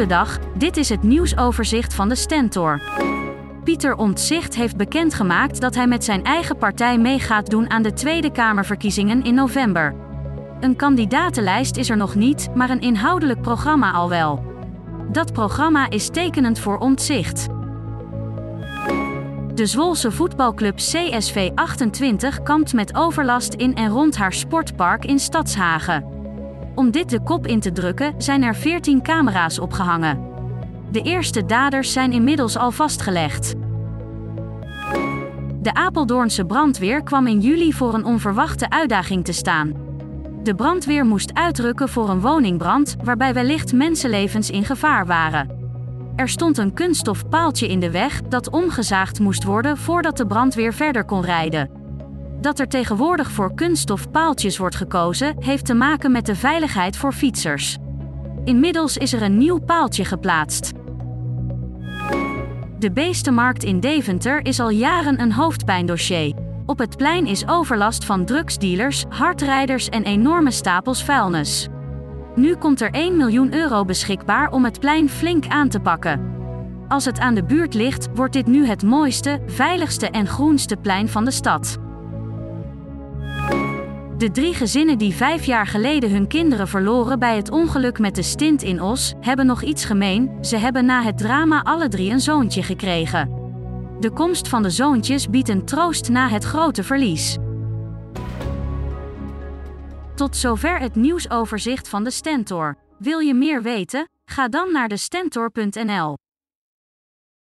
Goedendag, dit is het nieuwsoverzicht van de Stentor. Pieter Omtzigt heeft bekendgemaakt dat hij met zijn eigen partij mee gaat doen aan de Tweede Kamerverkiezingen in november. Een kandidatenlijst is er nog niet, maar een inhoudelijk programma al wel. Dat programma is tekenend voor Omtzigt. De Zwolse voetbalclub CSV 28 kampt met overlast in en rond haar sportpark in Stadshagen. Om dit de kop in te drukken zijn er 14 camera's opgehangen. De eerste daders zijn inmiddels al vastgelegd. De Apeldoornse brandweer kwam in juli voor een onverwachte uitdaging te staan. De brandweer moest uitrukken voor een woningbrand waarbij wellicht mensenlevens in gevaar waren. Er stond een kunststof paaltje in de weg dat omgezaagd moest worden voordat de brandweer verder kon rijden. Dat er tegenwoordig voor kunststof paaltjes wordt gekozen, heeft te maken met de veiligheid voor fietsers. Inmiddels is er een nieuw paaltje geplaatst. De beestenmarkt in Deventer is al jaren een hoofdpijndossier. Op het plein is overlast van drugsdealers, hardrijders en enorme stapels vuilnis. Nu komt er 1 miljoen euro beschikbaar om het plein flink aan te pakken. Als het aan de buurt ligt, wordt dit nu het mooiste, veiligste en groenste plein van de stad. De drie gezinnen die vijf jaar geleden hun kinderen verloren bij het ongeluk met de stint in Os, hebben nog iets gemeen: ze hebben na het drama alle drie een zoontje gekregen. De komst van de zoontjes biedt een troost na het grote verlies. Tot zover het nieuwsoverzicht van de Stentor. Wil je meer weten? Ga dan naar de Stentor.nl.